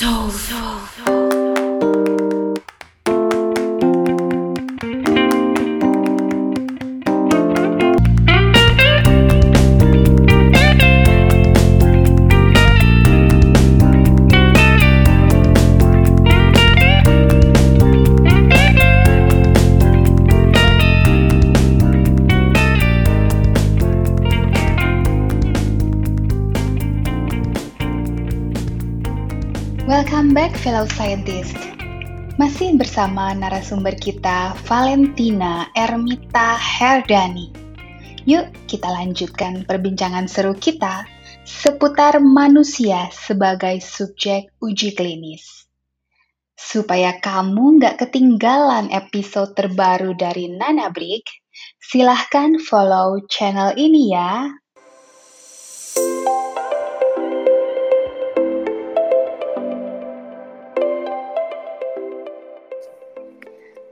soul. soul. soul. Fellow scientist. Masih bersama narasumber kita Valentina Ermita Herdani. Yuk kita lanjutkan perbincangan seru kita seputar manusia sebagai subjek uji klinis. Supaya kamu nggak ketinggalan episode terbaru dari Nana Brick, silahkan follow channel ini ya.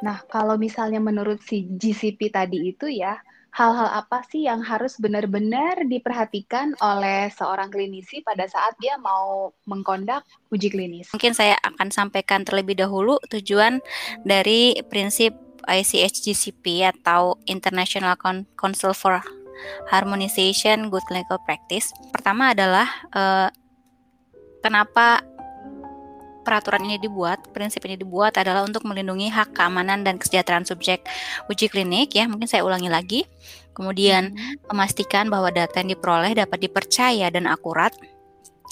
Nah, kalau misalnya menurut si GCP tadi itu ya, hal-hal apa sih yang harus benar-benar diperhatikan oleh seorang klinisi pada saat dia mau mengkondak uji klinis? Mungkin saya akan sampaikan terlebih dahulu tujuan dari prinsip ICH-GCP atau International Council for Harmonization Good Clinical Practice. Pertama adalah eh, kenapa peraturan ini dibuat, prinsip ini dibuat adalah untuk melindungi hak keamanan dan kesejahteraan subjek uji klinik ya. Mungkin saya ulangi lagi. Kemudian memastikan bahwa data yang diperoleh dapat dipercaya dan akurat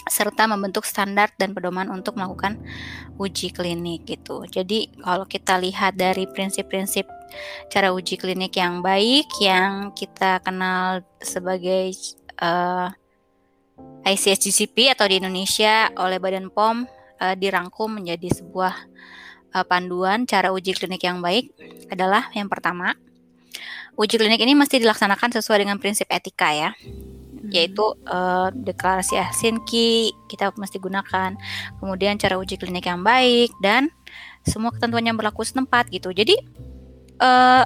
serta membentuk standar dan pedoman untuk melakukan uji klinik gitu. Jadi kalau kita lihat dari prinsip-prinsip cara uji klinik yang baik yang kita kenal sebagai uh, ICSGCP atau di Indonesia oleh Badan POM uh, dirangkum menjadi sebuah uh, panduan cara uji klinik yang baik adalah yang pertama uji klinik ini mesti dilaksanakan sesuai dengan prinsip etika ya. Yaitu uh, deklarasi Helsinki kita mesti gunakan. Kemudian cara uji klinik yang baik dan semua ketentuan yang berlaku setempat gitu. Jadi uh,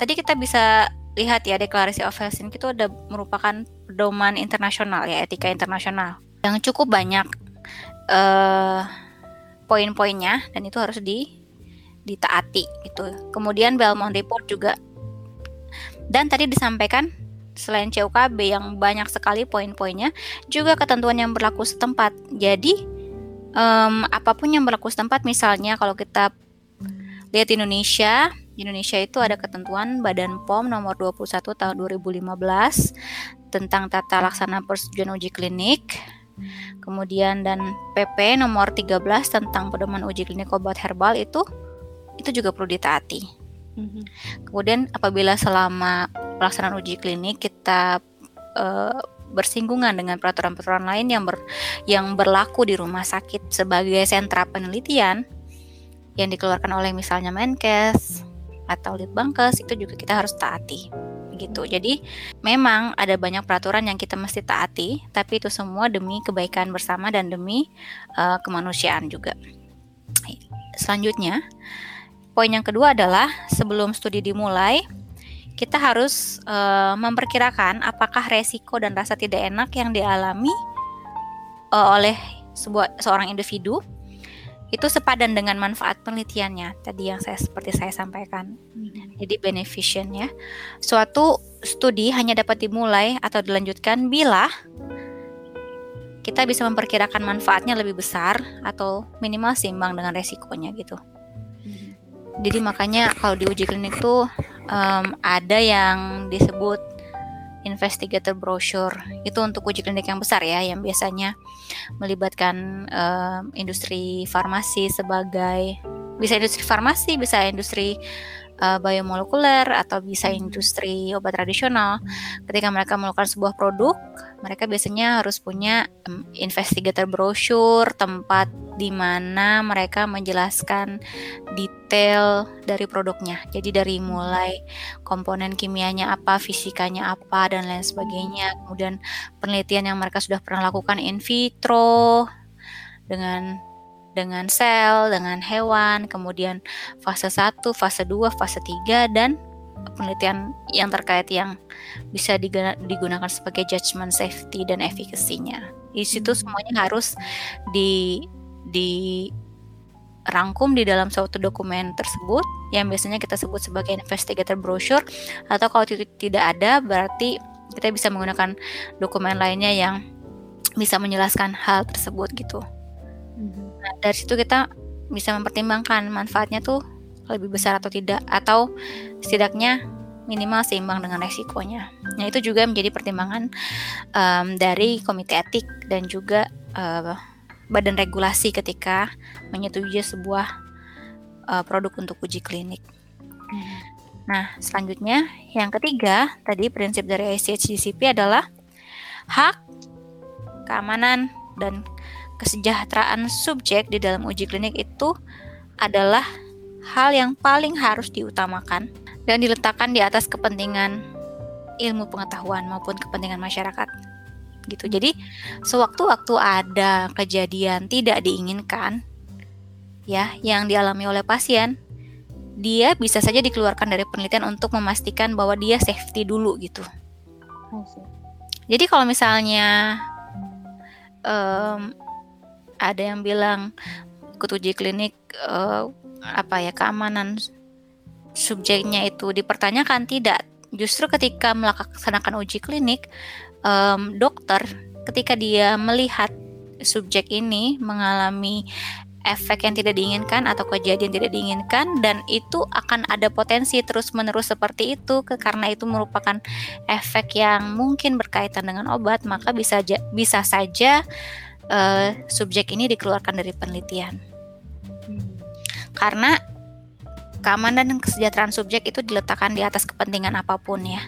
tadi kita bisa lihat ya deklarasi of Helsinki itu ada merupakan pedoman internasional ya etika internasional. Yang cukup banyak uh, poin-poinnya dan itu harus di ditaati gitu. Kemudian Belmont Report juga dan tadi disampaikan selain CUKB yang banyak sekali poin-poinnya juga ketentuan yang berlaku setempat. Jadi um, apa pun yang berlaku setempat misalnya kalau kita lihat Indonesia Indonesia itu ada ketentuan Badan POM nomor 21 tahun 2015 tentang tata laksana persetujuan uji klinik Kemudian dan PP nomor 13 tentang pedoman uji klinik obat herbal itu itu juga perlu ditaati. Mm-hmm. Kemudian apabila selama pelaksanaan uji klinik kita uh, bersinggungan dengan peraturan-peraturan lain yang ber, yang berlaku di rumah sakit sebagai sentra penelitian yang dikeluarkan oleh misalnya Menkes atau Litbangkes itu juga kita harus taati gitu. Jadi memang ada banyak peraturan yang kita mesti taati, tapi itu semua demi kebaikan bersama dan demi uh, kemanusiaan juga. Selanjutnya, poin yang kedua adalah sebelum studi dimulai, kita harus uh, memperkirakan apakah resiko dan rasa tidak enak yang dialami uh, oleh sebuah seorang individu itu sepadan dengan manfaat penelitiannya tadi yang saya seperti saya sampaikan. Hmm. Jadi beneficient ya. Suatu studi hanya dapat dimulai atau dilanjutkan bila kita bisa memperkirakan manfaatnya lebih besar atau minimal seimbang dengan resikonya gitu. Hmm. Jadi makanya kalau di uji klinik tuh um, ada yang disebut investigator brochure. Itu untuk uji klinik yang besar ya yang biasanya melibatkan uh, industri farmasi sebagai bisa industri farmasi bisa industri uh, biomolekuler atau bisa industri obat tradisional. Ketika mereka melakukan sebuah produk mereka biasanya harus punya um, investigator brochure tempat di mana mereka menjelaskan detail dari produknya. Jadi dari mulai komponen kimianya apa, fisikanya apa dan lain sebagainya. Kemudian penelitian yang mereka sudah pernah lakukan in vitro dengan dengan sel, dengan hewan, kemudian fase 1, fase 2, fase 3 dan penelitian yang terkait yang bisa digunakan sebagai judgment safety dan efekasinya. Di situ semuanya harus di dirangkum di dalam suatu dokumen tersebut yang biasanya kita sebut sebagai investigator brochure atau kalau tidak ada berarti kita bisa menggunakan dokumen lainnya yang bisa menjelaskan hal tersebut gitu. Mm-hmm. Nah, dari situ kita bisa mempertimbangkan manfaatnya tuh lebih besar atau tidak atau setidaknya minimal seimbang dengan resikonya. Nah itu juga menjadi pertimbangan um, dari komite etik dan juga uh, badan regulasi ketika menyetujui sebuah uh, produk untuk uji klinik. Hmm. Nah selanjutnya yang ketiga tadi prinsip dari ICHDCP adalah hak, keamanan dan kesejahteraan subjek di dalam uji klinik itu adalah hal yang paling harus diutamakan dan diletakkan di atas kepentingan ilmu pengetahuan maupun kepentingan masyarakat gitu. Jadi sewaktu-waktu ada kejadian tidak diinginkan ya yang dialami oleh pasien, dia bisa saja dikeluarkan dari penelitian untuk memastikan bahwa dia safety dulu gitu. Jadi kalau misalnya um, ada yang bilang ikut uji klinik uh, apa ya keamanan subjeknya itu dipertanyakan tidak justru ketika melaksanakan uji klinik um, dokter ketika dia melihat subjek ini mengalami efek yang tidak diinginkan atau kejadian tidak diinginkan dan itu akan ada potensi terus-menerus seperti itu karena itu merupakan efek yang mungkin berkaitan dengan obat maka bisa bisa saja uh, subjek ini dikeluarkan dari penelitian. Hmm. Karena keamanan dan kesejahteraan subjek itu diletakkan di atas kepentingan apa pun ya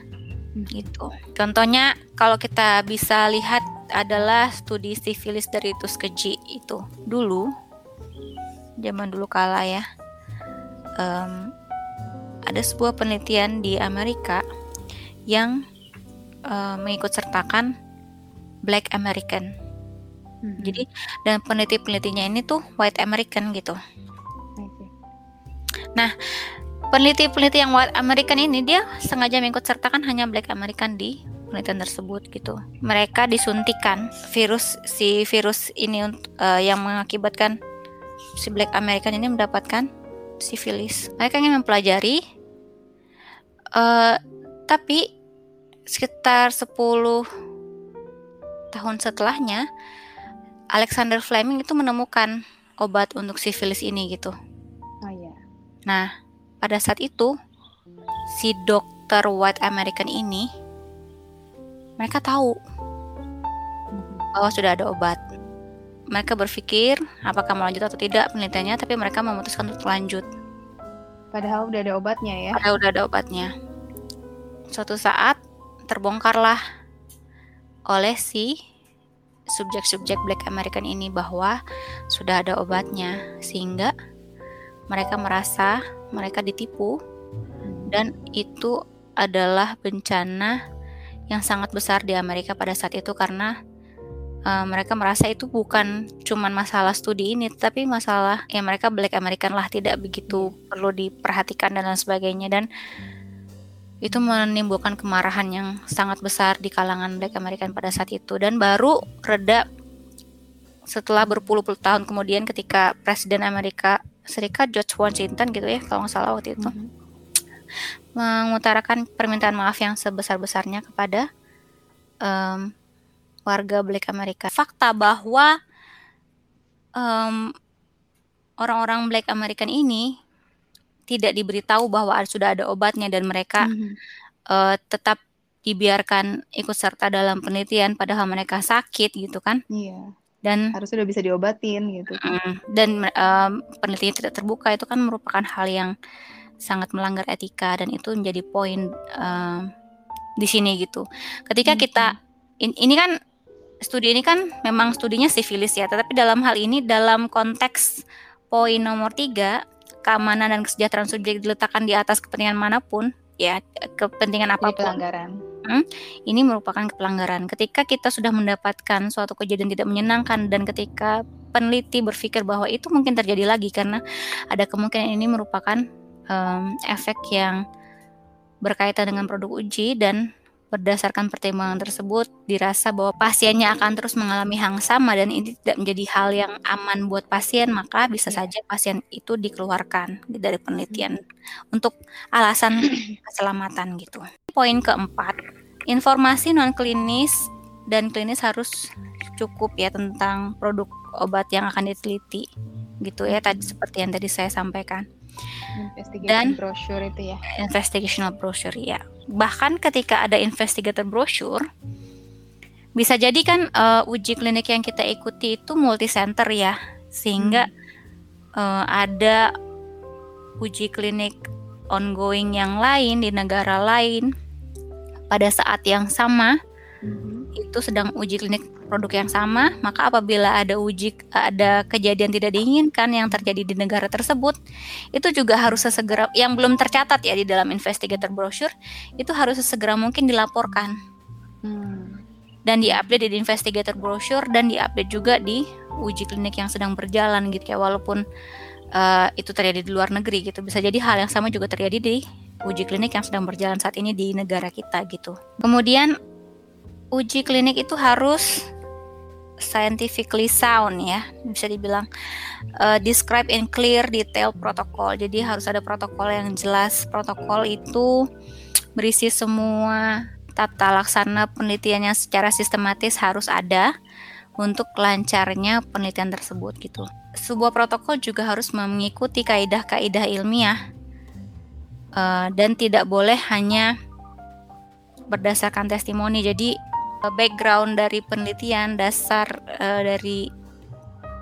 gitu contohnya kalau kita bisa lihat adalah studi sifilis dari Tuskegee itu dulu zaman dulu kala ya um, ada sebuah penelitian di Amerika yang uh, mengikut sertakan Black American. Hmm. Jadi dan peneliti-penelitinya ini tuh White American gitu. Nah, peneliti-peneliti yang white American ini dia sengaja mengikut sertakan hanya black American di penelitian tersebut gitu. Mereka disuntikan virus si virus ini uh, yang mengakibatkan si black American ini mendapatkan sifilis. Mereka ingin mempelajari uh, tapi sekitar 10 tahun setelahnya Alexander Fleming itu menemukan obat untuk sifilis ini gitu. Nah, pada saat itu si dokter white American ini mereka tahu bahwa sudah ada obat. Mereka berpikir apakah melanjut atau tidak penelitiannya, tapi mereka memutuskan untuk lanjut. Padahal udah ada obatnya ya. Padahal udah ada obatnya. Suatu saat terbongkarlah oleh si subjek-subjek Black American ini bahwa sudah ada obatnya, sehingga mereka merasa mereka ditipu. Dan itu adalah bencana yang sangat besar di Amerika pada saat itu karena uh, mereka merasa itu bukan cuman masalah studi ini tapi masalah ya mereka black American lah tidak begitu perlu diperhatikan dan lain sebagainya. Dan itu menimbulkan kemarahan yang sangat besar di kalangan black American pada saat itu. Dan baru reda setelah berpuluh-puluh tahun kemudian ketika presiden Amerika Serikat George Washington gitu ya kalau nggak salah waktu itu mm-hmm. mengutarakan permintaan maaf yang sebesar-besarnya kepada um, warga Black Amerika. Fakta bahwa um, orang-orang Black American ini tidak diberitahu bahwa sudah ada obatnya dan mereka mm-hmm. uh, tetap dibiarkan ikut serta dalam penelitian padahal mereka sakit gitu kan? Iya dan harus sudah bisa diobatin gitu. dan um, penelitian tidak terbuka itu kan merupakan hal yang sangat melanggar etika dan itu menjadi poin um, di sini gitu. Ketika hmm. kita in, ini kan studi ini kan memang studinya sifilis ya, tetapi dalam hal ini dalam konteks poin nomor tiga keamanan dan kesejahteraan subjek diletakkan di atas kepentingan mana pun ya kepentingan apa pun. pelanggaran Hmm, ini merupakan pelanggaran. Ketika kita sudah mendapatkan suatu kejadian tidak menyenangkan dan ketika peneliti berpikir bahwa itu mungkin terjadi lagi karena ada kemungkinan ini merupakan um, efek yang berkaitan dengan produk uji dan berdasarkan pertimbangan tersebut dirasa bahwa pasiennya akan terus mengalami hal sama dan ini tidak menjadi hal yang aman buat pasien, maka bisa Iya. saja pasien itu dikeluarkan dari penelitian untuk alasan keselamatan gitu. Poin keempat, informasi non klinis dan klinis harus cukup ya tentang produk obat yang akan diteliti gitu ya tadi seperti yang tadi saya sampaikan Dan- brochure itu ya. investigational brochure ya. Bahkan ketika ada investigator brochure bisa jadi kan eh, uji klinik yang kita ikuti itu multi center ya. Sehingga eh, ada uji klinik ongoing yang lain di negara lain pada saat yang sama Mhm. Itu sedang uji klinik produk yang sama, maka apabila ada uji ada kejadian tidak diinginkan yang terjadi di negara tersebut, itu juga harus sesegera yang belum tercatat ya di dalam investigator brochure, itu harus sesegera mungkin dilaporkan. Hmm. dan diupdate di investigator brochure dan diupdate juga di uji klinik yang sedang berjalan gitu ya walaupun eh, itu terjadi di luar negeri gitu. Bisa jadi hal yang sama juga terjadi di uji klinik yang sedang berjalan saat ini di negara kita gitu. Kemudian uji klinik itu harus scientifically sound ya bisa dibilang eh, describe in clear detail protokol jadi harus ada protokol yang jelas protokol itu berisi semua tata laksana penelitian yang secara sistematis harus ada untuk lancarnya penelitian tersebut gitu. Sebuah protokol juga harus mengikuti kaidah-kaidah ilmiah eh, dan tidak boleh hanya berdasarkan testimoni. Jadi background dari penelitian, dasar eh, dari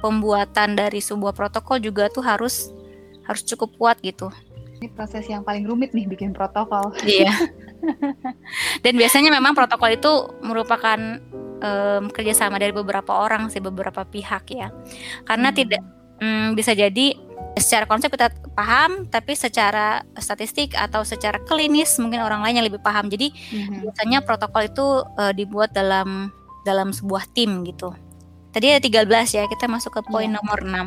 pembuatan dari sebuah protokol juga tuh harus harus cukup kuat gitu. Ini proses yang paling rumit nih bikin protokol. Iya. Dan biasanya memang protokol itu merupakan em, kerjasama dari beberapa orang sih, beberapa pihak ya. Karena Hmm. tidak mm, bisa jadi secara konsep kita paham, tapi secara statistik atau secara klinis mungkin orang lain yang lebih paham. Jadi Mhm. biasanya protokol itu eh, dibuat dalam dalam sebuah tim gitu. Tadi ada 13 ya, kita masuk ke poin Iya. nomor 6.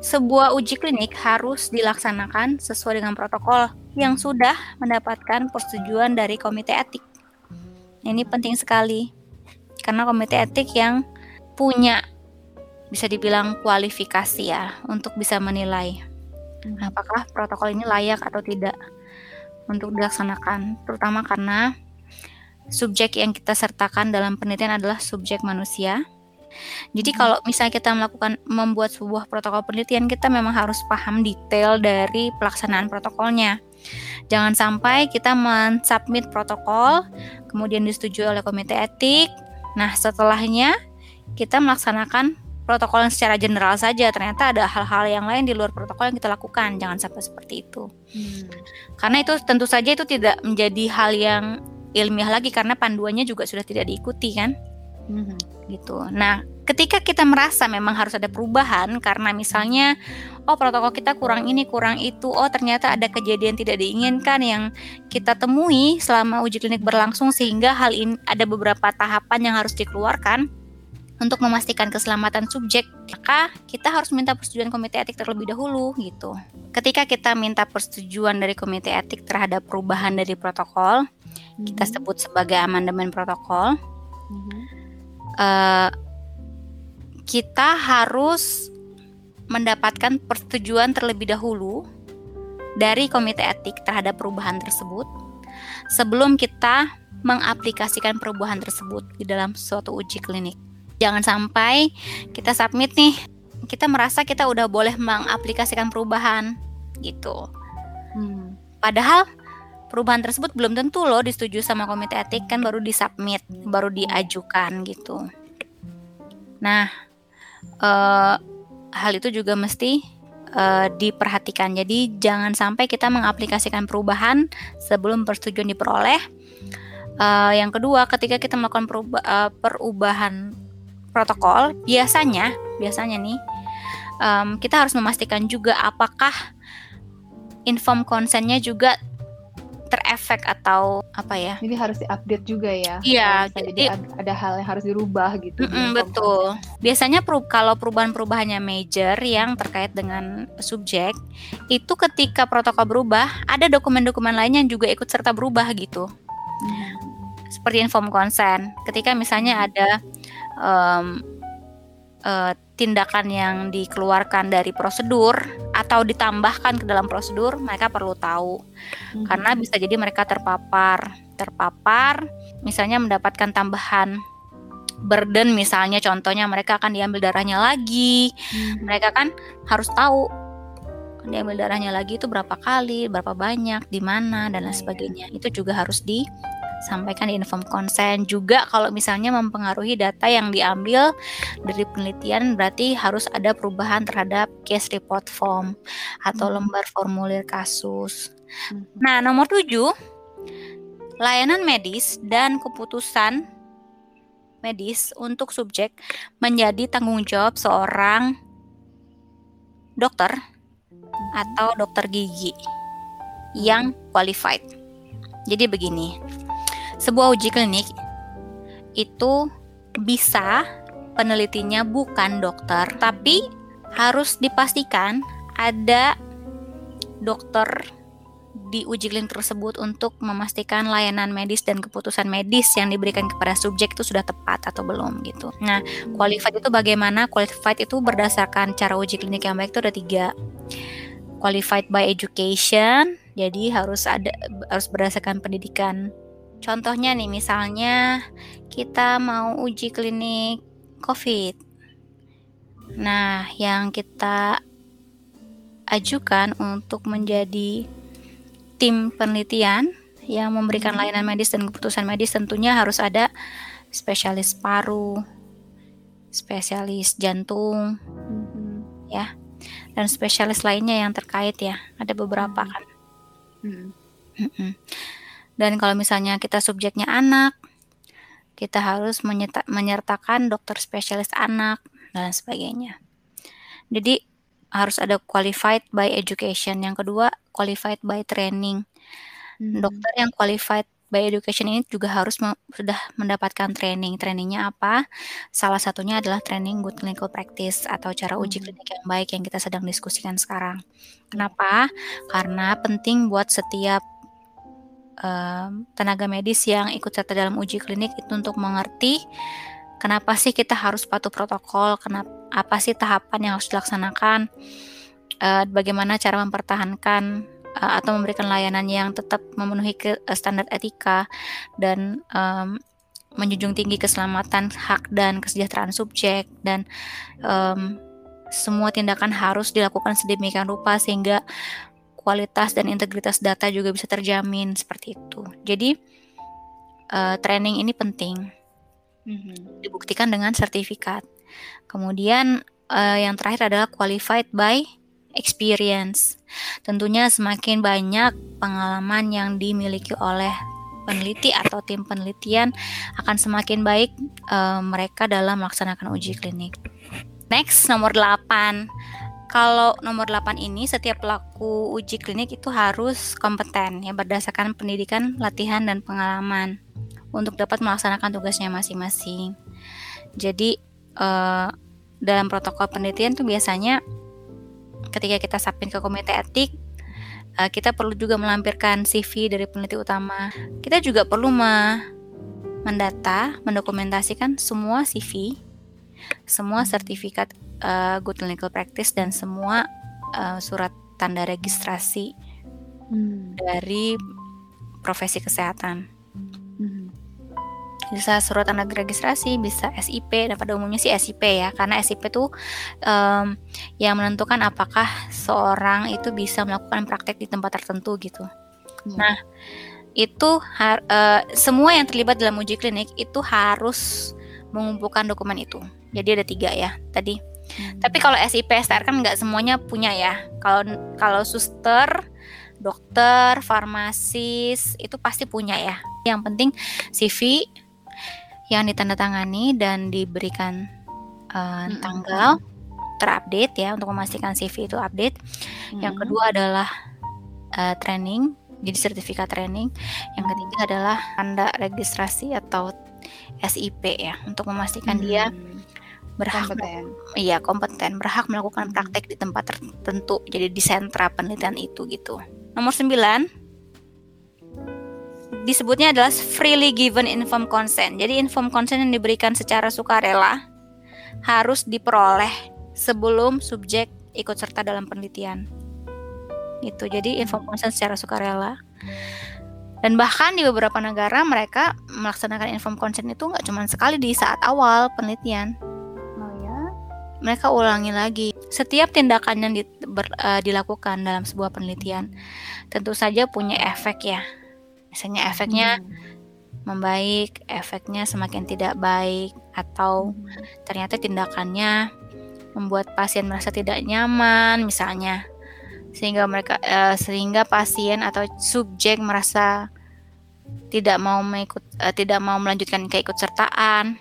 Sebuah uji klinik harus dilaksanakan sesuai dengan protokol yang sudah mendapatkan persetujuan dari komite etik. Ini penting sekali. Karena komite etik yang punya bisa dibilang kualifikasi ya untuk bisa menilai Mhm. apakah protokol ini layak atau tidak untuk dilaksanakan, terutama karena subjek yang kita sertakan dalam penelitian adalah subjek manusia. Jadi Mhm. kalau misalnya kita melakukan membuat sebuah protokol penelitian, kita memang harus paham detail dari pelaksanaan protokolnya. Jangan sampai kita mensubmit protokol, kemudian disetujui oleh komite etik. Nah, setelahnya kita melaksanakan protokol yang secara general saja. Ternyata ada hal-hal yang lain di luar protokol yang kita lakukan. Jangan sampai seperti itu. Hmm. Karena itu tentu saja itu tidak menjadi hal yang ilmiah lagi karena panduannya juga sudah tidak diikuti kan Mhm. gitu. Nah, ketika kita merasa memang harus ada perubahan karena misalnya oh protokol kita kurang ini, kurang itu, oh ternyata ada kejadian tidak diinginkan yang kita temui selama uji klinik berlangsung sehingga hal ini ada beberapa tahapan yang harus dikeluarkan untuk memastikan keselamatan subjek, maka kita harus minta persetujuan komite etik terlebih dahulu gitu. Ketika kita minta persetujuan dari komite etik terhadap perubahan dari protokol, kita Mhm. sebut sebagai amandemen protokol, Mhm. eh, kita harus mendapatkan persetujuan terlebih dahulu dari komite etik terhadap perubahan tersebut sebelum kita mengaplikasikan perubahan tersebut di dalam suatu uji klinik. Jangan sampai kita submit nih, kita merasa kita udah boleh mengaplikasikan perubahan gitu. Hmm. Padahal perubahan tersebut belum tentu loh disetujui sama komite etik kan baru disubmit, baru diajukan gitu. Nah, eh, hal itu juga mesti eh, diperhatikan. Jadi jangan sampai kita mengaplikasikan perubahan sebelum persetujuan diperoleh. Eh, yang kedua, ketika kita melakukan peruba- eh, perubahan protokol, biasanya, biasanya nih, em, kita harus memastikan juga apakah inform consentnya juga terefek atau apa ya? Jadi harus diupdate juga ya. Iya, jadi- ada, ada hal yang harus dirubah gitu. inform betul. Biasanya peru- kalau perubahan-perubahannya major yang terkait dengan subjek itu ketika protokol berubah, ada dokumen-dokumen lain yang juga ikut serta berubah gitu. consent. Seperti inform consent. Ketika misalnya ada em, eh, tindakan yang dikeluarkan dari prosedur atau ditambahkan ke dalam prosedur, mereka perlu tahu Mhm. karena bisa jadi mereka terpapar terpapar misalnya mendapatkan tambahan burden misalnya contohnya mereka akan diambil darahnya lagi Mhm. mereka kan harus tahu diambil darahnya lagi itu berapa kali berapa banyak di mana dan lain Iya. sebagainya itu juga harus disampaikan di inform consent juga kalau misalnya mempengaruhi data yang diambil dari penelitian berarti harus ada perubahan terhadap case report form atau Hmm. lembar formulir kasus Mhm. Nah, nomor 7, layanan medis dan keputusan medis untuk subjek menjadi tanggung jawab seorang dokter atau dokter gigi yang qualified. Jadi begini, sebuah uji klinik itu bisa penelitinya bukan dokter, tapi harus dipastikan ada dokter di uji klinik tersebut untuk memastikan layanan medis dan keputusan medis yang diberikan kepada subjek itu sudah tepat atau belum gitu. Nah, qualified itu bagaimana? Qualified itu berdasarkan cara uji klinik yang baik itu ada tiga. Qualified by education, jadi harus ada harus berdasarkan pendidikan. Contohnya nih, misalnya kita mau uji klinik COVID. Nah, yang kita ajukan untuk menjadi tim penelitian yang memberikan Hmm. layanan medis dan keputusan medis tentunya harus ada spesialis paru, spesialis jantung, Mhm. dan spesialis lainnya yang terkait ya. Ada beberapa Hmm. kan. Mhm. Mm-mm. Dan kalau misalnya kita subjeknya anak, kita harus menyerta- menyertakan dokter spesialis anak dan sebagainya. Jadi harus ada qualified by education. Yang kedua, qualified by training. Mhm. Dokter yang qualified by education ini juga harus me- sudah mendapatkan training. Trainingnya apa? Salah satunya adalah training good clinical practice atau cara uji Mhm. klinik yang baik yang kita sedang diskusikan sekarang. Kenapa? Karena penting buat setiap em, tenaga medis yang ikut serta dalam uji klinik itu untuk mengerti kenapa sih kita harus patuh protokol, kenapa apa sih tahapan yang harus dilaksanakan, eh, bagaimana cara mempertahankan eh, atau memberikan layanan yang tetap memenuhi ke, eh, standar etika dan em, menjunjung tinggi keselamatan hak dan kesejahteraan subjek dan em, semua tindakan harus dilakukan sedemikian rupa sehingga kualitas dan integritas data juga bisa terjamin seperti itu. Jadi eh, training ini penting Mhm. dibuktikan dengan sertifikat. Kemudian eh, yang terakhir adalah qualified by experience. Tentunya semakin banyak pengalaman yang dimiliki oleh peneliti atau tim penelitian akan semakin baik eh, mereka dalam melaksanakan uji klinik. Next, nomor 8. Kalau nomor 8 ini setiap pelaku uji klinik itu harus kompeten ya berdasarkan pendidikan, latihan dan pengalaman untuk dapat melaksanakan tugasnya masing-masing. Jadi eh, dalam protokol penelitian tuh biasanya ketika kita submit ke komite etik eh, kita perlu juga melampirkan CV dari peneliti utama. Kita juga perlu me- mendata, mendokumentasikan semua CV, semua sertifikat eh, good clinical practice dan semua eh, surat tanda registrasi Mhm. dari profesi kesehatan. Mhm. bisa surat tanda registrasi, bisa SIP, dan pada umumnya sih SIP ya, karena SIP itu em, yang menentukan apakah seorang itu bisa melakukan praktek di tempat tertentu gitu. Iya. Nah, itu har- eh, semua yang terlibat dalam uji klinik itu harus mengumpulkan dokumen itu. Jadi ada tiga ya tadi. Mhm. Tapi kalau SIP STR kan nggak semuanya punya ya. Kalau kalau suster, dokter, farmasis itu pasti punya ya. Yang penting CV yang ditandatangani dan diberikan Mm-mm. tanggal terupdate ya untuk memastikan CV itu update. Yang Mhm. kedua adalah eh, training jadi sertifikat training. Yang ketiga adalah tanda registrasi atau SIP ya untuk memastikan dia Hmm, berhak kompeten. iya kompeten berhak melakukan praktek di tempat tertentu jadi di sentra penelitian itu gitu. Nomor 9 disebutnya adalah freely given informed consent. Jadi informed consent yang diberikan secara sukarela harus diperoleh sebelum subjek ikut serta dalam penelitian. Gitu. Jadi informed consent secara sukarela. Dan bahkan di beberapa negara mereka melaksanakan informed consent itu nggak cuma sekali di saat awal penelitian. Oh ya. Mereka ulangi lagi. Setiap tindakan yang di- ber- eh, dilakukan dalam sebuah penelitian tentu saja punya efek ya. Misalnya efeknya Hmm. membaik, efeknya semakin tidak baik, atau Hmm. ternyata tindakannya membuat pasien merasa tidak nyaman, misalnya, sehingga mereka eh, sehingga pasien atau subjek merasa tidak mau mengikut, eh, tidak mau melanjutkan keikutsertaan.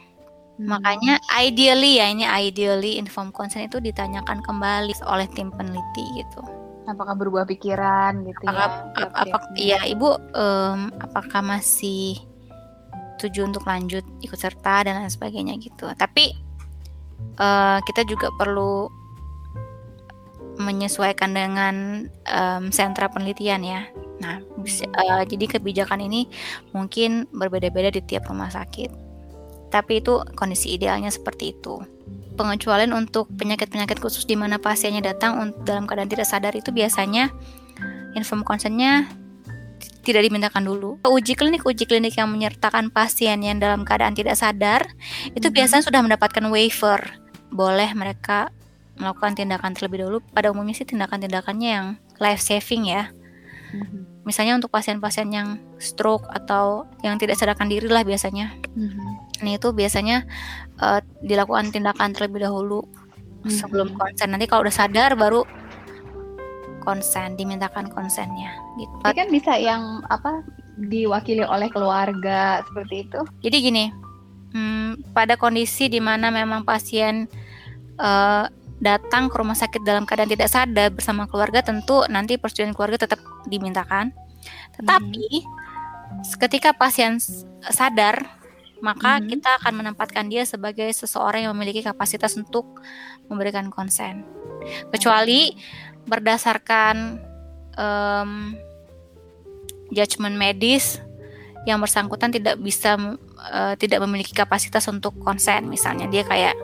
Hmm. Makanya ideally ya ini ideally informed consent itu ditanyakan kembali oleh tim peneliti gitu. apakah berubah pikiran gitu Apakah, ya? ap- tiap-tiap apakah minggu? ya ibu em, apakah masih tuju untuk lanjut ikut serta dan lain sebagainya gitu. Tapi eh, kita juga perlu menyesuaikan dengan em, sentra penelitian ya. Nah, bisa- eh, jadi kebijakan ini mungkin berbeda-beda di tiap rumah sakit. Tapi itu kondisi idealnya seperti itu. Pengecualian untuk penyakit-penyakit khusus di mana pasiennya datang dalam keadaan tidak sadar itu biasanya inform consentnya tidak dimintakan dulu. Uji klinik uji klinik yang menyertakan pasien yang dalam keadaan tidak sadar itu Mhm. biasanya sudah mendapatkan waiver. Boleh mereka melakukan tindakan terlebih dahulu. Pada umumnya sih tindakan-tindakannya yang life saving ya. Mhm. Misalnya untuk pasien-pasien yang stroke atau yang tidak sadarkan diri lah biasanya. Mhm. Nah itu biasanya eh, dilakukan tindakan terlebih dahulu sebelum Mhm. konsen. Nanti kalau udah sadar baru konsen, dimintakan konsennya gitu. Tapi kan bisa yang apa diwakili oleh keluarga seperti itu. Jadi gini, hmm, pada kondisi di mana memang pasien eh, datang ke rumah sakit dalam keadaan tidak sadar bersama keluarga, tentu nanti persetujuan keluarga tetap dimintakan. Tetapi ketika pasien sadar, maka Mhm. kita akan menempatkan dia sebagai seseorang yang memiliki kapasitas untuk memberikan konsen. Kecuali berdasarkan em, judgement medis yang bersangkutan tidak bisa eh, tidak memiliki kapasitas untuk konsen misalnya dia kayak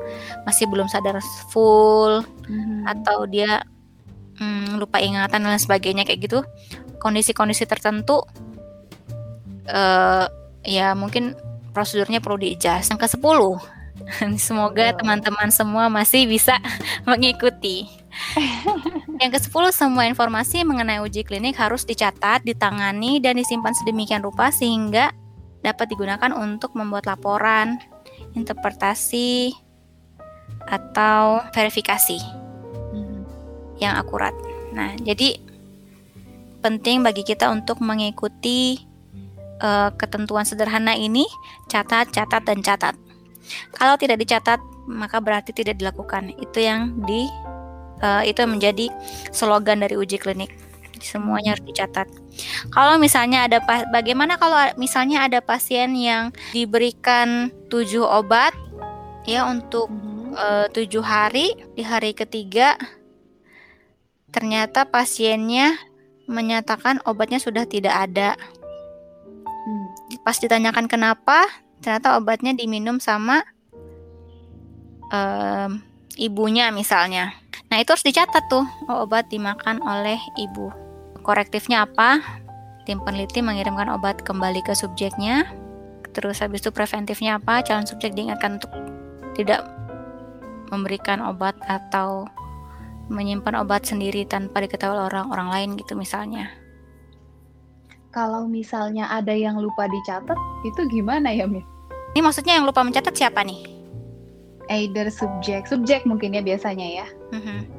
masih belum sadar full Mhm. atau dia mm, lupa ingatan dan sebagainya kayak gitu. Kondisi-kondisi tertentu eh ya mungkin prosedurnya perlu diijas yang ke 10 semoga teman-teman semua masih bisa mengikuti. Yang ke 10 semua informasi mengenai uji klinik harus dicatat ditangani dan disimpan sedemikian rupa sehingga dapat digunakan untuk membuat laporan interpretasi atau verifikasi Mhm. yang akurat. Nah, jadi penting bagi kita untuk mengikuti eh, ketentuan sederhana ini, catat, catat, dan catat. Kalau tidak dicatat, maka berarti tidak dilakukan. Itu yang di eh, itu yang menjadi slogan dari uji klinik. Semuanya harus dicatat. Kalau misalnya ada bagaimana kalau misalnya ada pasien yang diberikan tujuh obat ya untuk Mhm. eh, tujuh hari di hari ketiga ternyata pasiennya menyatakan obatnya sudah tidak ada Hmm. pas ditanyakan kenapa ternyata obatnya diminum sama em, ibunya misalnya nah itu harus dicatat tuh oh, obat dimakan oleh ibu korektifnya apa tim peneliti mengirimkan obat kembali ke subjeknya terus habis itu preventifnya apa calon subjek diingatkan untuk tidak memberikan obat atau menyimpan obat sendiri tanpa diketahui oleh orang orang lain gitu misalnya Kalau misalnya ada yang lupa dicatat, itu gimana ya, Miss? ini maksudnya yang lupa mencatat siapa nih Either subjek, subjek mungkin ya biasanya ya. Mhm.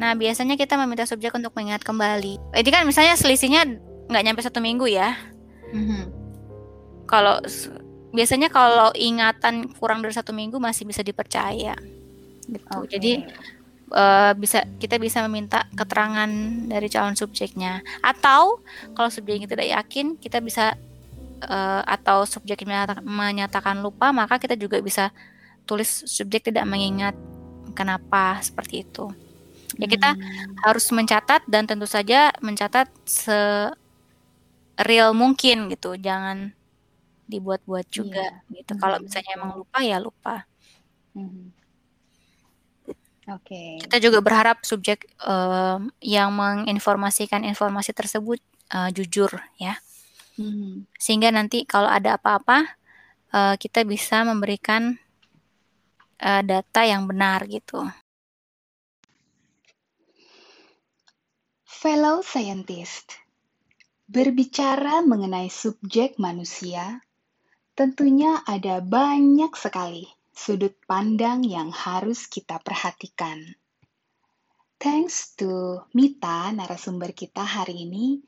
Nah, biasanya kita meminta subjek untuk mengingat kembali. Ini kan misalnya selisihnya nggak nyampe satu minggu ya. Mhm. Kalau biasanya kalau ingatan kurang dari satu minggu masih bisa dipercaya. Gitu. Oke. Jadi uh, bisa kita bisa meminta keterangan dari calon subjeknya atau kalau subjeknya tidak yakin kita bisa uh, atau subjek menyatakan lupa maka kita juga bisa tulis subjek tidak mengingat kenapa seperti itu ya kita hmm. harus mencatat dan tentu saja mencatat se real mungkin gitu jangan dibuat-buat juga yeah. gitu kalau misalnya emang lupa ya lupa hmm. oke okay. kita juga berharap subjek um, yang menginformasikan informasi tersebut uh, jujur ya Hmm. Sehingga nanti kalau ada apa-apa uh, kita bisa memberikan uh, data yang benar gitu. Fellow scientist, berbicara mengenai subjek manusia, tentunya ada banyak sekali sudut pandang yang harus kita perhatikan. Thanks to Mita, narasumber kita hari ini,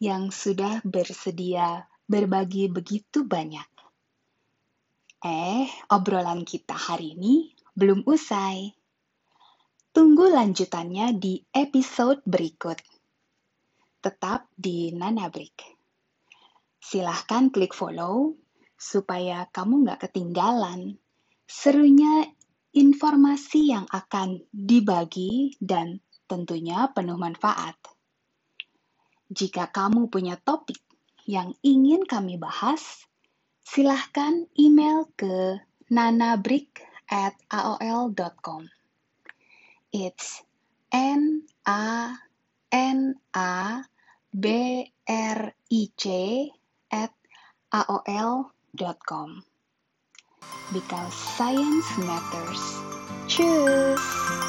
yang sudah bersedia berbagi begitu banyak. Eh, obrolan kita hari ini belum usai. Tunggu lanjutannya di episode berikut. Tetap di Nanabrik. Silahkan klik follow supaya kamu nggak ketinggalan serunya informasi yang akan dibagi dan tentunya penuh manfaat. Jika kamu punya topik yang ingin kami bahas, silahkan email ke nanabrik at. It's N A N A B R I C at aol.com. Because science matters. Cheers!